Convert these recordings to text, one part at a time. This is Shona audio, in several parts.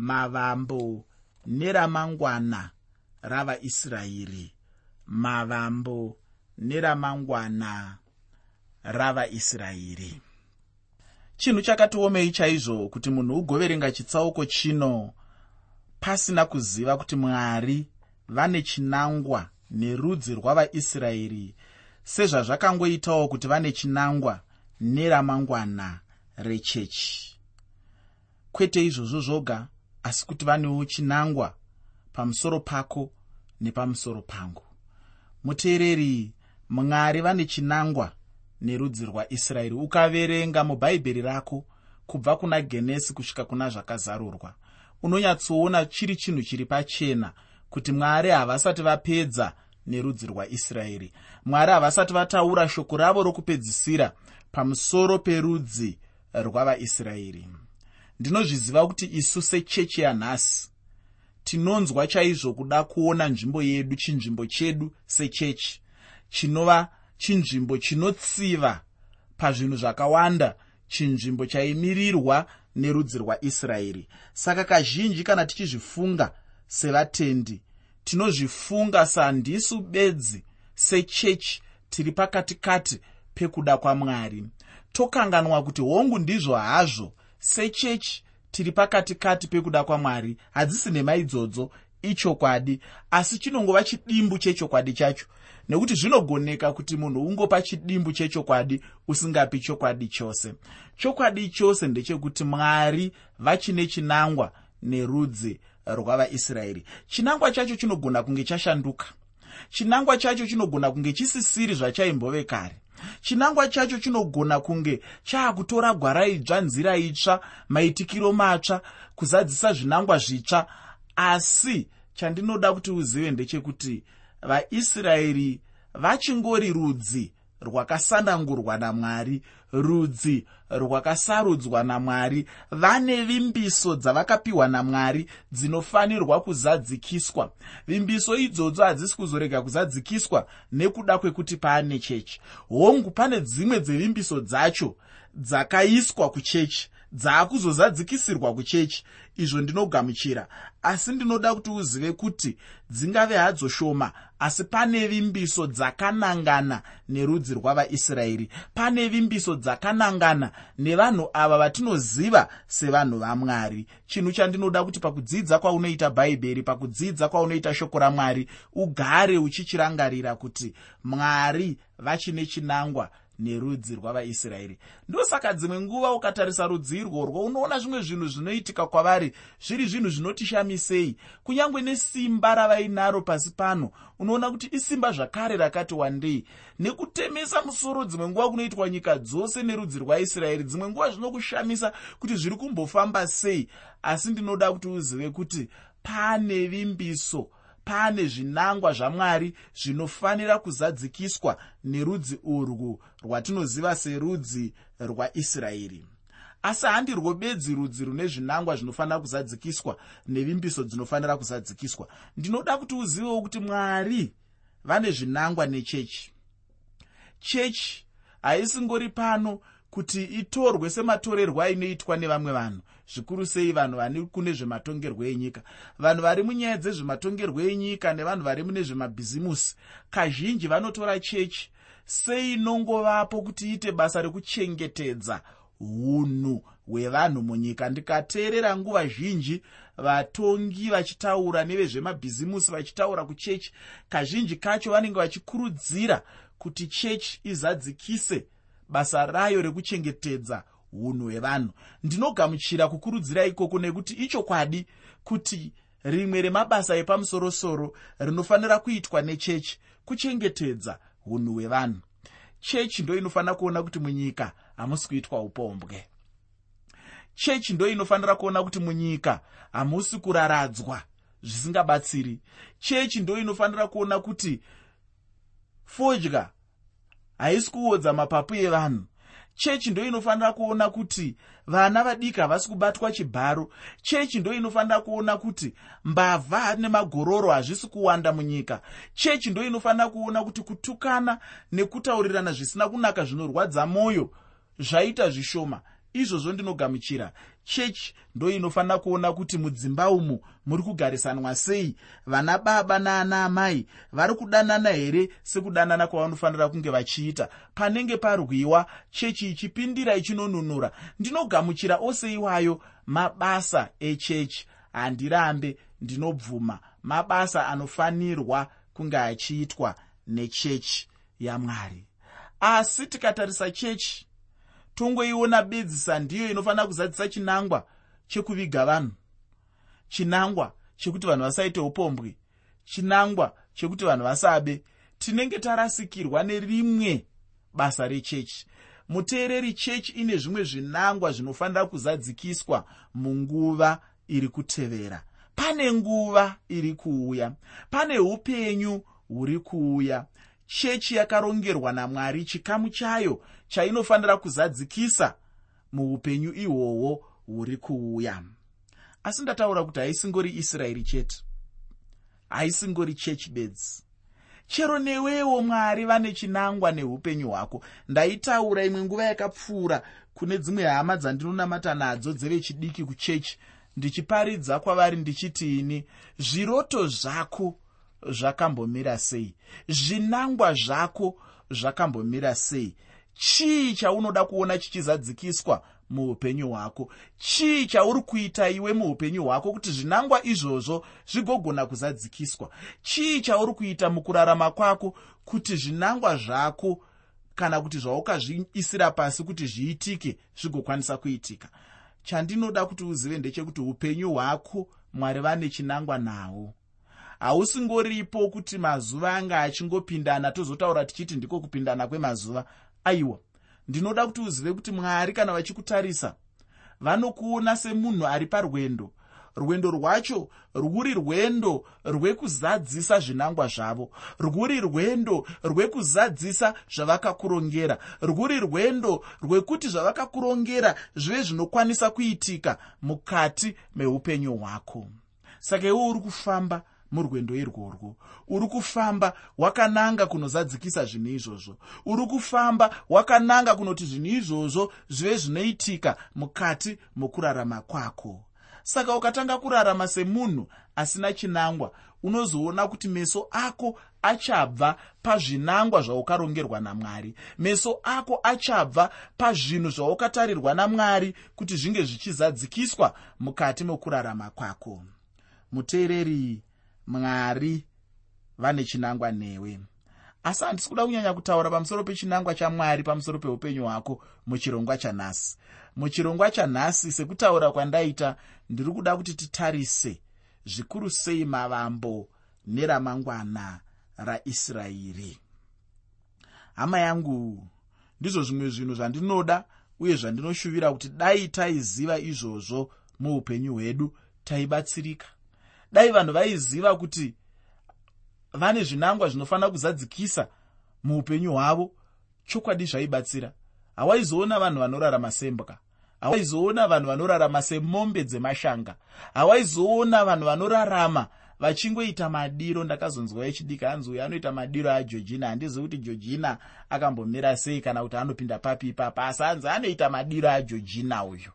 mavambo neramangwana ravaisraeri. Mavambo neramangwana ravaisraeri. Chinhu chakatiomei chaizvo kuti munhu ugoverenga chitsauko chino pasina kuziva kuti mwari vane chinangwa nerudzi rwavaisraeri sezvazvakangoitawo kuti vane chinangwa neramangwana rechechi. Kwete izvozvo zvoga asi kuti vanewo chinangwa pamusoro pako nepamusoro pangu. Muteereri mwari vane chinangwa nerudzi rwaisraeri. Ukaverenga mubhaibheri rako kubva kuna genesi kusvika kuna zvakazarurwa. Unonyatsoona chiri chinhu chiri pachena kuti mwari havasati vapedza nerudzi rwaisraeri. Mwari havasati vataura shoko ravo rokupedzisira pamusoro perudzi rwavaisraeri ndinozviziva kuti isu sechechi yanhasi tinonzwa chaizvo kuda kuona nzvimbo yedu chinzvimbo chedu sechechi chinova chinzvimbo chinotsiva pazvinhu zvakawanda chinzvimbo chaimirirwa nerudzi rwaisraeri. Saka kazhinji kana tichizvifunga sevatendi tinozvifunga sandisu bedzi sechechi tiri pakatikati pekuda kwamwari. Tokanganwa kuti hongu ndizvo hazvo sechechi tiri pakatikati pekuda kwamwari. Hadzisi nhema idzodzo ichokwadi asi chinongova chidimbu chechokwadi chacho. Nekuti zvinogoneka kuti munhu ungopa chidimbu chechokwadi usingapi chokwadi chose. Chokwadi chose ndechekuti mwari vachine chinangwa nerudzi rwavaisraeri. Chinangwa chacho chinogona kunge chashanduka. Chinangwa chacho chinogona kunge chisisiri zvachaimbove kare chinangwa chacho chinogona kunge chaakutora gwara idzva nzira itsva maitikiro matsva kuzadzisa zvinangwa zvitsva. Asi chandinoda kuti uzive ndechekuti vaisraeri vachingori rudzi rwakasanangurwa namwari rudzi rwakasarudzwa namwari vane vimbiso dzavakapiwa namwari dzinofanirwa kuzadzikiswa. Vimbiso idzodzo hadzisi kuzorega kuzadzikiswa nekuda kwekuti paane chechi. Hongu pane dzimwe dzevimbiso dzacho dzakaiswa kuchechi dzaakuzozadzikisirwa kuchechi. Izvo ndinogamuchira. Asi ndinoda kuti uzive kuti dzingave hadzo shoma asi pane vimbiso dzakanangana nerudzi rwavaisraeri. Pane vimbiso dzakanangana nevanhu ava vatinoziva sevanhu vamwari. Chinhu chandinoda kuti pakudzidza kwaunoita bhaibheri pakudzidza kwaunoita shoko ramwari ugare uchichirangarira kuti mwari vachine chinangwa nerudzi rwavaisraeri. Ndosaka dzimwe nguva ukatarisa rudzi irworwo unoona zvimwe zvinhu zvinoitika kwavari zviri zvinhu zvinotishamisei kunyange nesimba ravainaro pasi pano unoona kuti isimba zvakare rakati wandei. Nekutemesa musoro dzimwe nguva kunoitwa nyika dzose nerudzi rwaisraeri dzimwe nguva zvinokushamisa kuti zviri kumbofamba sei. Asi ndinoda kuti uzive kuti pane vimbiso pane zvinangwa zvamwari zvinofanira kuzadzikiswa nerudzi urwu rwatinoziva serudzi rwaisraeri asi handirwo bedzi rudzi rune zvinangwa zvinofanira kuzadzikiswa nevimbiso dzinofanira kuzadzikiswa. Ndinoda kuti uzivewo kuti mwari vane zvinangwa nechechi. Chechi haisingori pano kuti itorwe sematorerwo ainoitwa nevamwe vanhu zvikuru sei vanhu vane kune zvematongerwo enyika. Vanhu vari munyaya dzezvematongerwo enyika nevanhu vari mune zvemabhizimusi kazhinji vanotora chechi. Seinongovapo kuti iite basa rekuchengetedza unhu hwevanhu munyika? Ndikateerera nguva zhinji vatongi vachitaura nevezvemabhizimusi vachitaura kuchechi. Kazhinji kacho vanenge vachikurudzira kuti chechi izadzikise basa rayo rekuchengetedza unhu hwevanhu. Ndinogamuchira kukurudzira ikoko nekuti ichokwadi kuti rimwe remabasa epamusorosoro rinofanira kuitwa nechechi kuchengetedza unhu hwevanhu. Chechi ndo inofanira kuona kuti munyika hamusi kuitwa upombwe. Chechi ndo inofanira kuona kuti munyika hamusi kuraradzwa zvisingabatsiri. Chechi ndo inofanira kuona kuti fodya haisi kuodza mapapu evanhu chechi ndo inofanira kuona kuti vana vadiki havasi kubatwa chibharo. Chechi ndo inofanira kuona kuti mbavha nemagororo hazvisi kuwanda munyika. Chechi ndo inofanira kuona kuti kutukana nekutaurirana zvisina kunaka zvinorwadza mwoyo zvaita zvishoma. Izvozvo ndinogamuchira chechi ndo inofanira kuona kuti mudzimba umu muri kugarisanwa sei. Vana baba naana amai vari kudanana here sekudanana kwavanofanira kunge vachiita? Panenge parwiwa chechi ichipindira ichinonunura. Ndinogamuchira ose iwayo mabasa echechi. Handirambe ndinobvuma mabasa anofanirwa kunge achiitwa nechechi yamwari. Asi tikatarisa chechi tongoiona bedzisa ndiyo inofanira kuzadzisa chinangwa chekuviga vanhu. Chinangwa chekuti vanhu vasaite upombwe. Chinangwa chekuti vanhu vasabe. Tinenge tarasikirwa nerimwe basa rechechi. Muteereri chechi ine zvimwe zvinangwa zvinofanira kuzadzikiswa munguva iri kutevera. Pane nguva iri kuuya. Pane upenyu huri kuuya chechi yakarongerwa namwari chikamu chayo chainofanira kuzadzikisa muupenyu ihwohwo huri kuuya. Asi ndataura kuti haisingori israeri chete haisingori chechi bedzi. Chero newewo mwari vane chinangwa neupenyu hwako ndaitaura imwe nguva yakapfuura kune dzimwe hama dzandinonamata nadzo dzevechidiki kuchechi ndichiparidza kwavari ndichitiini zviroto zvako zvakambomira sei? Zvinangwa zvako zvakambomira sei? Chii chaunoda kuona chichizadzikiswa muupenyu hwako? Chii chauri kuita iwe muupenyu hwako kuti zvinangwa izvozvo zvigogona kuzadzikiswa? Chii chauri kuita mukurarama kwako kuti zvinangwa zvako kana kuti zvaukazviisira pasi kuti zviitike zvigokwanisa kuitika? Chandinoda kuti uzive ndechekuti upenyu hwako mwari vane chinangwa nawo hausingoripo kuti mazuva anga achingopindana tozotaura tichiti ndiko kupindana kwemazuva. Aiwa ndinoda kuti uzive kuti mwari kana vachikutarisa vanokuona semunhu ari parwendo. Rwendo rwacho rwuri rwendo rwekuzadzisa zvinangwa zvavo. Rwuri rwendo rwekuzadzisa zvavakakurongera. Rwuri rwendo rwekuti zvavakakurongera zvive zvinokwanisa kuitika mukati meupenyu hwako. Saka iwe uri kufamba murwendo irworwo. Uri kufamba wakananga kunozadzikisa zvinhu izvozvo. Uri kufamba wakananga kunoti zvinhu izvozvo zvive zvinoitika mukati mokurarama kwako. Saka ukatanga kurarama semunhu asina chinangwa unozoona kuti meso ako achabva pazvinangwa zvaukarongerwa namwari. Meso ako achabva pazvinhu zvaukatarirwa namwari kuti zvinge zvichizadzikiswa mukati mokurarama kwako. Muteereri mwari vane chinangwa newe. Asi handisi kuda kunyanya kutaura pamusoro pechinangwa chamwari pamusoro peupenyu hwako muchirongwa chanhasi muchirongwa chanhasi sekutaura kwandaita ndiri kuda kuti titarise zvikuru sei mavambo neramangwana raisraeri hama yangu ndizvo zvimwe zvinhu zvandinoda uye zvandinoshuvira kuti dai taiziva izvozvo muupenyu hwedu taibatsirika dai vanhu vaiziva kuti vane zvinangwa zvinofanira kuzadzikisa muupenyu hwavo. Chokwadi zvaibatsira. Hawaizoona vanhu vanorarama sembwa hawaizoona vanhu vanorarama semombe dzemashanga. Hawaizoona vanhu vanorarama vachingoita madiro. Ndakazonzwa echidika anzi uyo anoita madiro ageorgina handizivi kuti georgina akambomira sei kana kuti anopinda papi ipapa asi anzi anoita madiro ageorgina uyu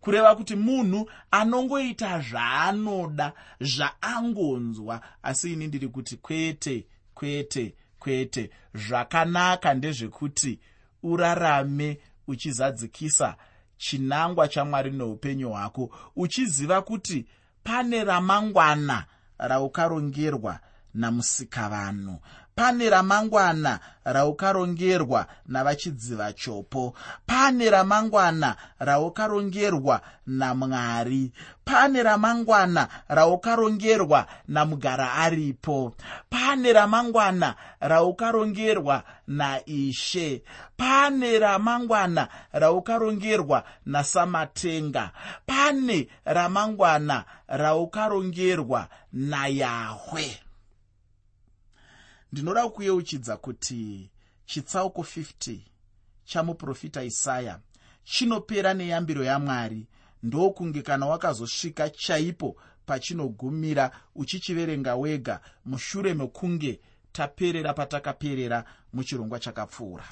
kureva kuti munhu anongoita zvaanoda zvaangonzwa. Asi ini ndiri kuti kwete kwete kwete. Zvakanaka ndezvekuti urarame uchizadzikisa chinangwa chamwari neupenyu hwako uchiziva kuti pane ramangwana raukarongerwa namusikavanhu pane ramangwana raukarongerwa navachidziva chopo pane ramangwana raukarongerwa namwari. Pane ramangwana raukarongerwa namugara aripo. Pane ramangwana raukarongerwa naishe. Pane ramangwana raukarongerwa nasamatenga. Pane ramangwana raukarongerwa nayahwe ndinoda kuyeuchidza kuti chitsauko 50 chamuprofita isaya chinopera neyambiro yamwari. Ndokunge kana wakazosvika chaipo pachinogumira uchichiverenga wega mushure mekunge taperera patakaperera muchirongwa chakapfuura.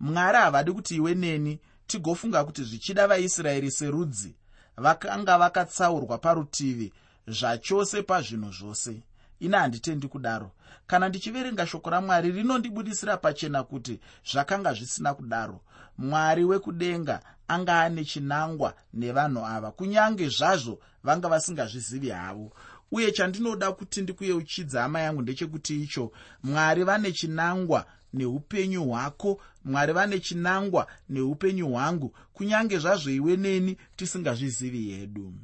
Mwari havadi kuti iwe neni tigofunga kuti zvichida vaisraeri serudzi vakanga vakatsaurwa parutivi zvachose pazvinhu zvose ina handitendi kudaro. Kana ndichiverenga shoko ramwari rinondibudisira pachena kuti zvakanga zvisina kudaro. Mwari wekudenga anga ane chinangwa nevanhu ava kunyange zvazvo vanga vasingazvizivi havo. Uye chandinoda kuti ndikuyeuchidza hama yangu ndechekuti icho mwari vane chinangwa neupenyu hwako mwari vane chinangwa neupenyu hwangu kunyange zvazvo iwe neni tisingazvizivi hedu.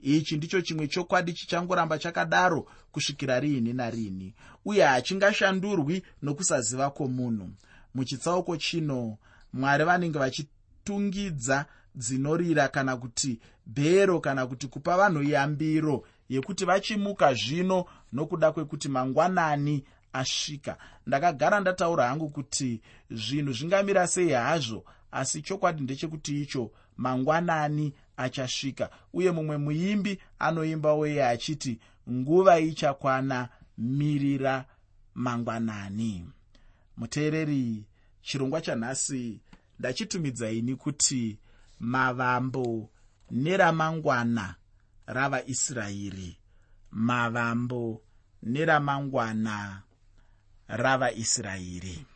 Ichi ndicho chimwe chokwadi chichangoramba chakadaro kusvikira riini nariini uye hachingashandurwi nokusaziva kwomunhu. Muchitsauko chino mwari vanenge vachitungidza dzinorira kana kuti bhero kana kuti kupa vanhu yambiro yekuti vachimuka zvino nokuda kwekuti mangwanani asvika. Ndakagara ndataura hangu kuti zvinhu zvingamira sei hazvo asi chokwadi ndechekuti icho mangwanani achasvika uye mumwe muimbi anoimbawo iye achiti nguva ichakwana mirira mangwanani. Muteereri chirongwa chanhasi ndachitumidzaini kuti mavambo neramangwana ravaisraeri mavambo neramangwana ravaisraeri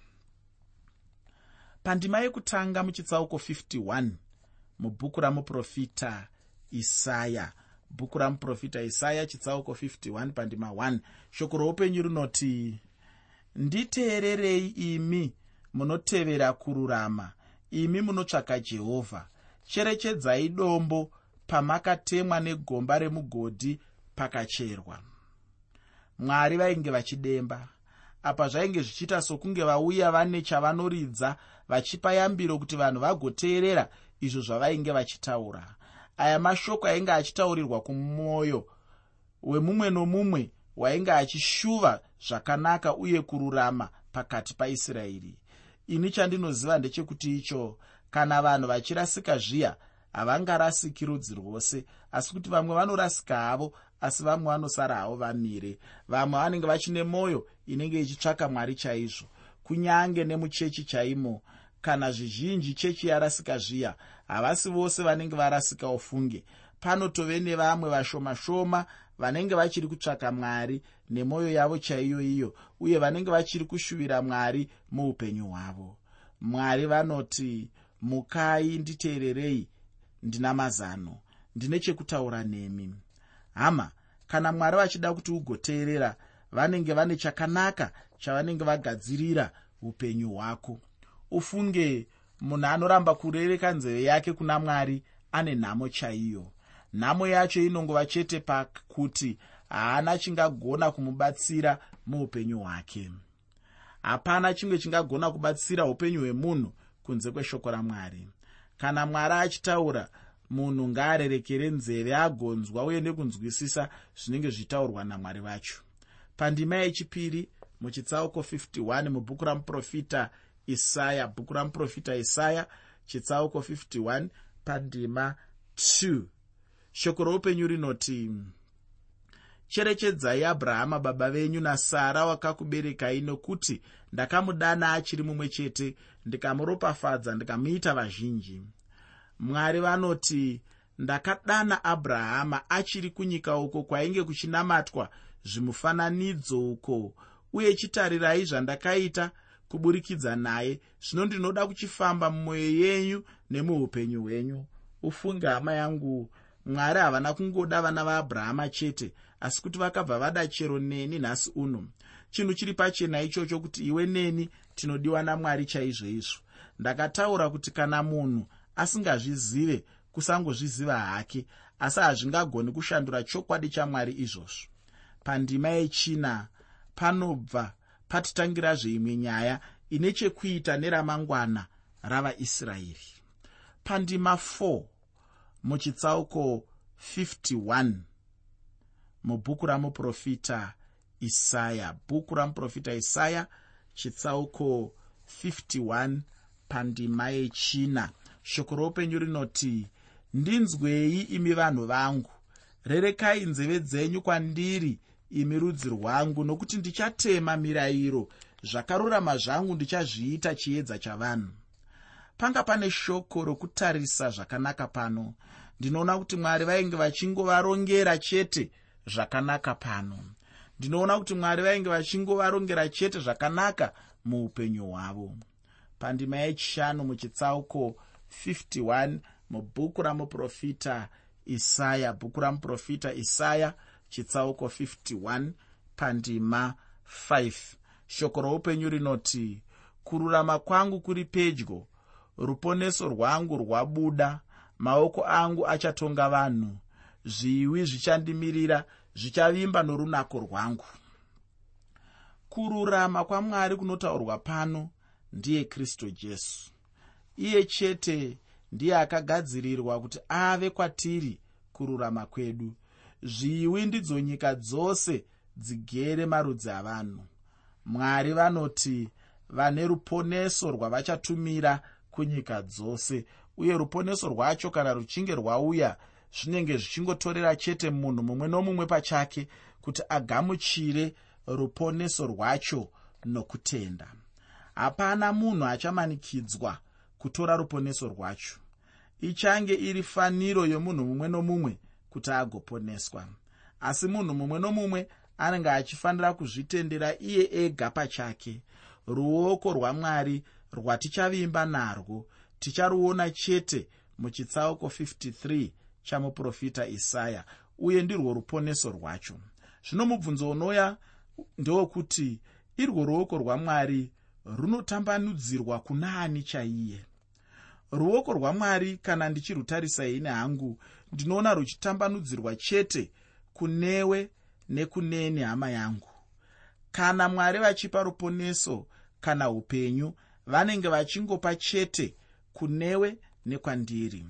pandima yekutanga muchitsauko 51 mubhuku ramuprofita isaya bhuku ramuprofita isaya chitsauko 51 pandima 1 shoko roupenyu rinoti nditeererei imi munotevera kururama imi munotsvaka jehovha. Cherechedzai dombo pamakatemwa negomba remugodhi pakacherwa. Mwari vainge vachidemba. Apa zvainge zvichiita sokunge vauya vane chavanoridza vachipa yambiro kuti vanhu vagoteerera izvo zvavainge vachitaura aya mashoko ainge achitaurirwa kumwoyo wemumwe nomumwe wainge achishuva zvakanaka uye kururama pakati paisraeri. Ini chandinoziva ndechekuti icho kana vanhu vachirasika zviya havangarasiki rudzi rwose asi kuti vamwe vanorasika havo asi vamwe vanosara havo vamire. Vamwe vanenge vachine mwoyo inenge ichitsvaka mwari chaizvo. Kunyange nemuchechi chaimo kana zvizhinji chechi yarasika zviya havasi vose vanenge varasika ufunge. Panotove nevamwe vashoma-shoma vanenge vachiri kutsvaka mwari nemwoyo yavo chaiyo iyo uye vanenge vachiri kushuvira mwari muupenyu hwavo. Mwari vanoti mukai nditeererei ndina mazano ndine chekutaura nemi. Hama kana mwari vachida kuti ugoteerera vanenge vane chakanaka chavanenge vagadzirira upenyu hwako. Ufunge munhu anoramba kurereka nzeve yake kuna mwari ane nhamo chaiyo. Nhamo yacho inongova chete pakuti haana chingagona kumubatsira muupenyu hwake. Hapana chimwe chingagona kubatsira upenyu hwemunhu kunze kweshoko ramwari. Kana mwari achitaura munhu ngaarerekere nzeve agonzwa uye nekunzwisisa zvinenge zvitaurwa namwari vacho pandima yechipiri muchitsauko 51 mubhuku ramuprofita isaya bhuku ramuprofita isaya chitsauko 51 pandima 2 shoko roupenyu rinoti cherechedzai abrahama baba venyu nasara wakakuberekai nokuti ndakamudana achiri mumwe chete ndikamuropafadza ndikamuita vazhinji. Mwari vanoti ndakadana abrahama achiri kunyika uko kwainge kuchinamatwa zvimufananidzo uko uye chitarirai zvandakaita kuburikidza naye. Zvino ndinoda kuchifamba mumwoyo yenyu nemuupenyu hwenyu. Ufunge hama yangu. Mwari havana kungoda vana vaabrahama chete asi kuti vakabva vada chero neni nhasi uno. Chinhu chiri pachena ichocho kuti iwe neni tinodiwa namwari chaizvo izvo. Ndakataura kuti kana munhu asingazvizive kusangozviziva hake asi hazvingagoni kushandura chokwadi chamwari izvozvo. Pandima yechina panobva patitangira zveimwe nyaya ine chekuita neramangwana ravaisraeri. Pandima 4 muchitsauko 51 mubhuku ramuprofita isaya. Bhuku ramuprofita isaya chitsauko 51 pandima yechina. Shoko roupenyu rinoti ndinzwei imi vanhu vangu. Rerekai nzeve dzenyu kwandiri imi rudzi rwangu nokuti ndichatema mirayiro. Zvakarurama zvangu ndichazviita chiedza chavanhu. Panga pane shoko rokutarisa zvakanaka pano. Ndinoona kuti mwari vainge vachingovarongera chete zvakanaka pano. Ndinoona kuti mwari vainge vachingovarongera chete zvakanaka muupenyu hwavo. Pandima yechishanu muchitsauko 51 mubhuku ramuprofita isaya bhuku ramuprofita isaya chitsauko 51 pandima 5 shoko roupenyu rinoti kururama kwangu kuri pedyo ruponeso rwangu rwabuda maoko angu achatonga vanhu zviwi zvichandimirira zvichavimba norunako rwangu. Kururama kwamwari kunotaurwa pano ndiye kristu jesu. Iye chete ndiye akagadzirirwa kuti ave kwatiri kururama kwedu zviwi ndidzo nyika dzose dzigere marudzi avanhu. Mwari vanoti vane ruponeso rwavachatumira kunyika dzose uye ruponeso rwacho kana ruchinge rwauya zvinenge zvichingotorera chete munhu mumwe nomumwe pachake kuti agamuchire ruponeso rwacho nokutenda. Hapana munhu achamanikidzwa kutora ruponeso rwacho. Ichange iri faniro yomunhu mumwe nomumwe kuti agoponeswa. Asi munhu mumwe nomumwe anenge achifanira kuzvitendera iye ega pachake. Ruoko rwamwari rwatichavimba narwo. Ticharuona chete muchitsauko 53 chamuprofita isaya uye ndirwo ruponeso rwacho. Zvino mubvunzo unoya ndewokuti irwo ruoko rwamwari runotambanudzirwa kuna ani chaiye? Ruoko rwamwari kana ndichirutarisai nehangu ndinoona ruchitambanudzirwa chete kunewe nekuneni hama yangu. Kana mwari vachipa ruponeso kana upenyu vanenge vachingopa chete kunewe nekwandiri.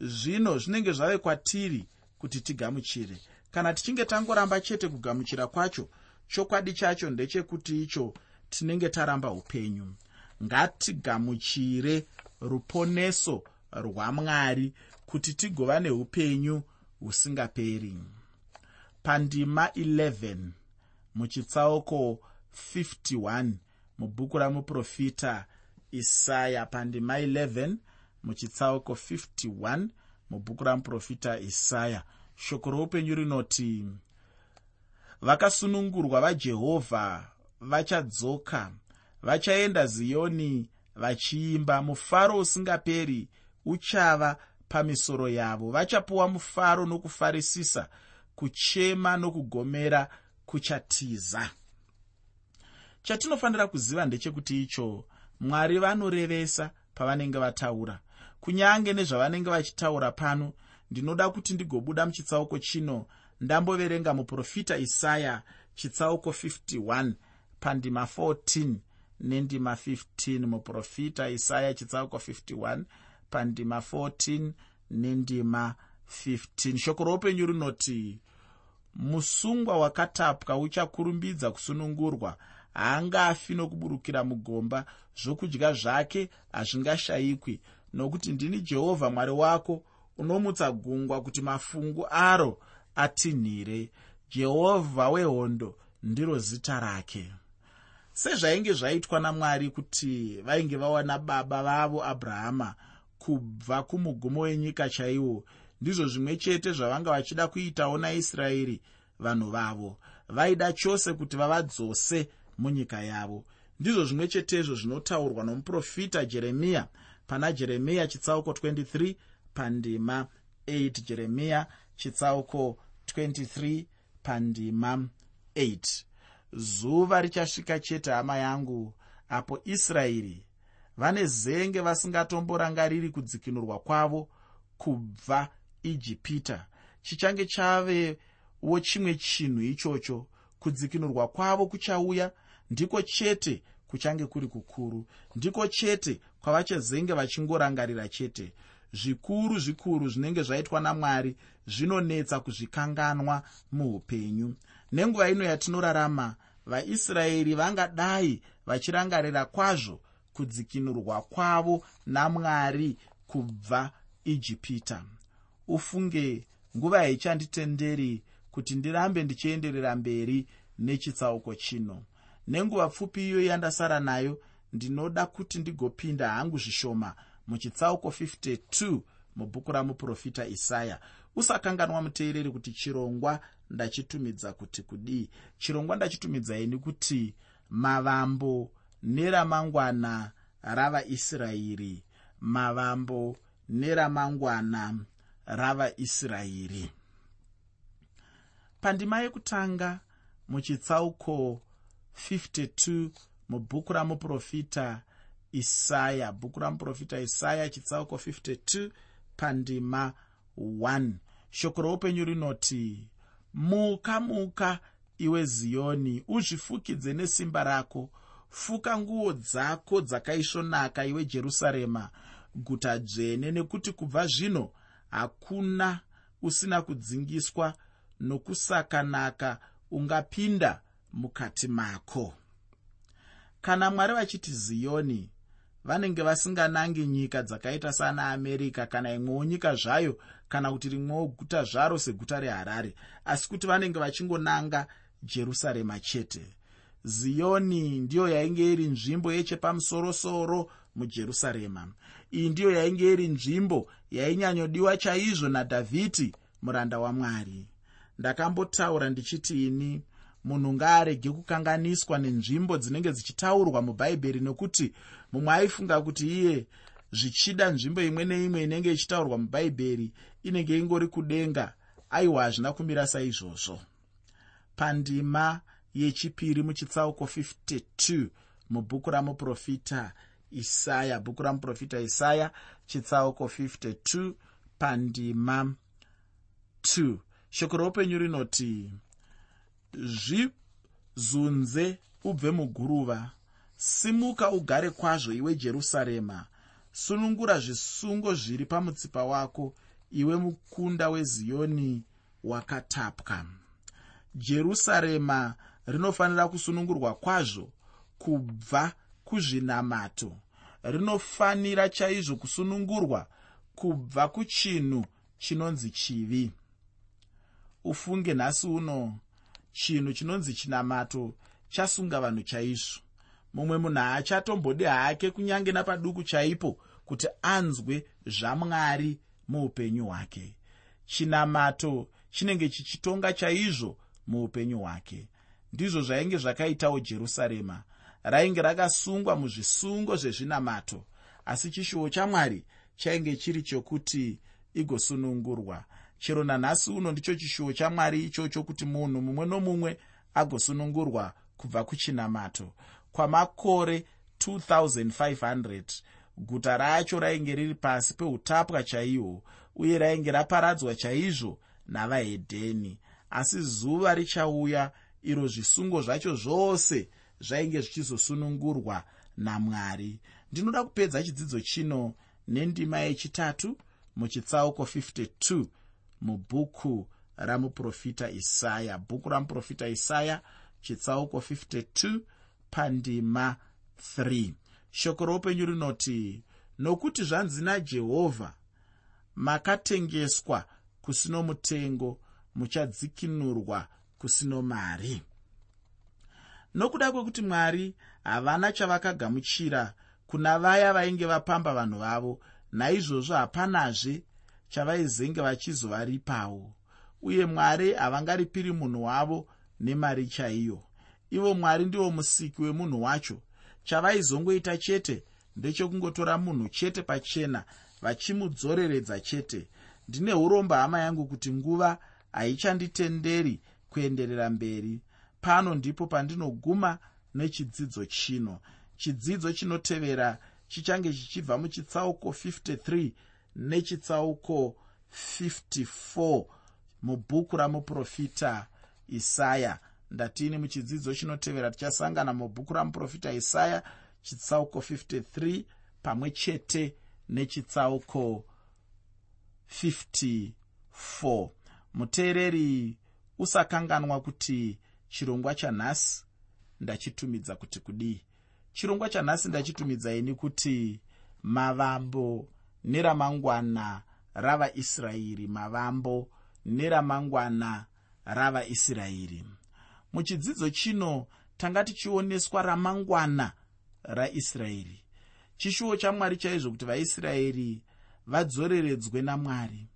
Zvino zvinenge zvave kwatiri kuti tigamuchire. Kana tichinge tangoramba chete kugamuchira kwacho chokwadi chacho ndechekuti icho tinenge taramba upenyu. Ngatigamuchire ruponeso rwamwari kuti tigova neupenyu husingaperi. Pandima 11 muchitsauko 51 mubhuku ramuprofita isaya. Pandima 11 muchitsauko 51 mubhuku ramuprofita isaya. Shoko roupenyu rinoti vakasunungurwa vajehovha vachadzoka vachaenda ziyoni vachiimba. Mufaro usingaperi uchava pamisoro yavo. Vachapuwa mufaro nokufarisisa kuchema nokugomera kuchatiza. Chatinofanira kuziva ndechekuti icho mwari vanorevesa pavanenge vataura. Kunyange nezvavanenge vachitaura pano ndinoda kuti ndigobuda muchitsauko chino ndamboverenga muprofita isaya chitsauko 51 pandima 14 nendima 15 muprofita isaya chitsauko 51 pandima 14 nendima 15 shoko roupenyu rinoti musungwa wakatapwa uchakurumbidza kusunungurwa. Haangafi nokuburukira mugomba. Zvokudya zvake hazvingashayikwi nokuti ndini jehovha mwari wako unomutsa gungwa kuti mafungu aro atinhire. Jehovha wehondo ndiro zita rake. Sezvainge zvaitwa namwari kuti vainge vawana baba vavo abrahama kubva kumugumo wenyika chaiwo. Ndizvo zvimwe chete zvavanga vachida kuitawo naisraeri vanhu vavo. Vaida chose kuti vavadzose munyika yavo. Ndizvo zvimwe chetezvo zvinotaurwa nomuprofita jeremiya pana jeremiya chitsauko 23 pandima 8 jeremiya chitsauko 23 pandima 8 zuva richasvika chete hama yangu apo israeri vane zenge vasingatomborangariri kudzikinurwa kwavo kubva ijipita. Chichange chavewo chimwe chinhu ichocho. Kudzikinurwa kwavo kuchauya ndiko chete kuchange kuri kukuru ndiko chete kwavachazenge vachingorangarira chete. Zvikuru zvikuru zvinenge zvaitwa namwari zvinonetsa kuzvikanganwa muupenyu. Nenguva ino yatinorarama vaisraeri vangadai vachirangarira kwazvo kudzikinurwa kwavo namwari kubva ijipita. Ufunge nguva haichanditenderi kuti ndirambe ndichienderera mberi nechitsauko chino. Nenguva pfupi iyo yandasara nayo ndinoda kuti ndigopinda hangu zvishoma muchitsauko 52 mubhuku ramuprofita isaya. Usakanganwa muteereri kuti chirongwa ndachitumidza kuti kudii? Chirongwa ndachitumidzai kuti mavambo neramangwana ravaisraeri mavambo neramangwana ravaisraeri. Pandima yekutanga muchitsauko 52 mubhuku ramuprofita isaya. Bhuku ramuprofita isaya chitsauko 52 pandima 1 shoko roupenyu rinoti muka muka iwe ziyoni uzvifukidze nesimba rako fuka nguo dzako dzakaisvonaka iwe jerusarema. Guta dzvene nekuti kubva zvino hakuna usina kudzingiswa nokusakanaka ungapinda mukati mako. Kana mwari vachiti ziyoni vanenge vasinganangi nyika dzakaita sana america kana imwewo nyika zvayo kana kuti rimwewo guta zvaro seguta reharare asi kuti vanenge vachingonanga jerusarema chete ziyoni ndiyo yainge iri nzvimbo yechepamusorosoro mujerusarema. Iyi ndiyo yainge iri nzvimbo yainyanyodiwa chaizvo nadhavhidhi muranda wamwari ndakambotaura ndichiti ini munhu ngaarege kukanganiswa nenzvimbo dzinenge dzichitaurwa mubhaibheri nokuti mumwe aifunga kuti iye zvichida nzvimbo imwe neimwe inenge ichitaurwa mubhaibheri inenge ingori kudenga aiwa hazvina kumira saizvozvo. Pandima yechipiri muchitsauko 52 mubhuku ramuprofita isaya. Bhuku ramuprofita isaya chitsauko 52 pandima 2 shoko roupenyu rinoti zvizunze ubve muguruva simuka ugare kwazvo iwe jerusarema. Sunungura zvisungo zviri pamutsipa wako iwe mukunda weziyoni wakatapwa. Jerusarema rinofanira kusunungurwa kwazvo kubva kuzvinamato. Rinofanira chaizvo kusunungurwa kubva kuchinhu chinonzi chivi. Ufunge nhasi uno chinhu chinonzi chinamato chasunga vanhu chaizvo. Mumwe munhu haachatombodi hake kunyange napaduku chaipo kuti anzwe zvamwari muupenyu hwake. Chinamato chinenge chichitonga chaizvo muupenyu hwake ndizvo zvainge zvakaitawo jerusarema. Rainge rakasungwa muzvisungo zvezvinamato asi chishuwo chamwari chainge chiri chokuti igosunungurwa. Chero nanhasi uno ndicho chishuwo chamwari ichocho kuti munhu mumwe nomumwe agosunungurwa kubva kuchinamato. Kwamakore 2500 guta racho rainge riri pasi peutapwa chaihwo uye rainge raparadzwa chaizvo navahedheni. Asi zuva richauya iro zvisungo zvacho zvose zvainge zvichizosunungurwa namwari. Ndinoda kupedza chidzidzo chino nendima yechitatu muchitsauko 52 mubhuku ramuprofita isaya. Bhuku ramuprofita isaya chitsauko 52 pandima 3 shoko roupenyu rinoti nokuti zvanzi najehovha makatengeswa kusino mutengo muchadzikinurwa kusino mari. Nokuda kwekuti mwari havana chavakagamuchira kuna vaya vainge vapamba vanhu vavo naizvozvo hapanazve chavaizenge vachizovaripawo. Uye mwari havangaripiri munhu wavo nemari chaiyo. Ivo mwari ndivo musiki wemunhu wacho. Chavaizongoita chete ndechokungotora munhu chete pachena vachimudzoreredza chete. Ndine uromba hama yangu kuti nguva haichanditenderi kuenderera mberi. Pano ndipo pandinoguma nechidzidzo chino. Chidzidzo chinotevera chichange chichibva muchitsauko 53 nechitsauko 54 mubhuku ramuprofita isaya. Ndatini muchidzidzo chinotevera tichasangana mubhuku ramuprofita isaya chitsauko 53 pamwe chete nechitsauko 54 muteereri usakanganwa kuti chirongwa chanhasi ndachitumidza kuti kudii? Chirongwa chanhasi ndachitumidzai kuti mavambo neramangwana ravaisraeri mavambo neramangwana ravaisraeri. Muchidzidzo chino tanga tichioneswa ramangwana raisraeri. Chishuvo chamwari chaizvo kuti vaisraeri vadzoreredzwe namwari.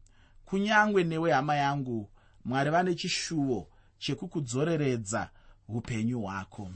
Kunyange newe hama yangu mwari vane chishuvo chekukudzoreredza upenyu hwako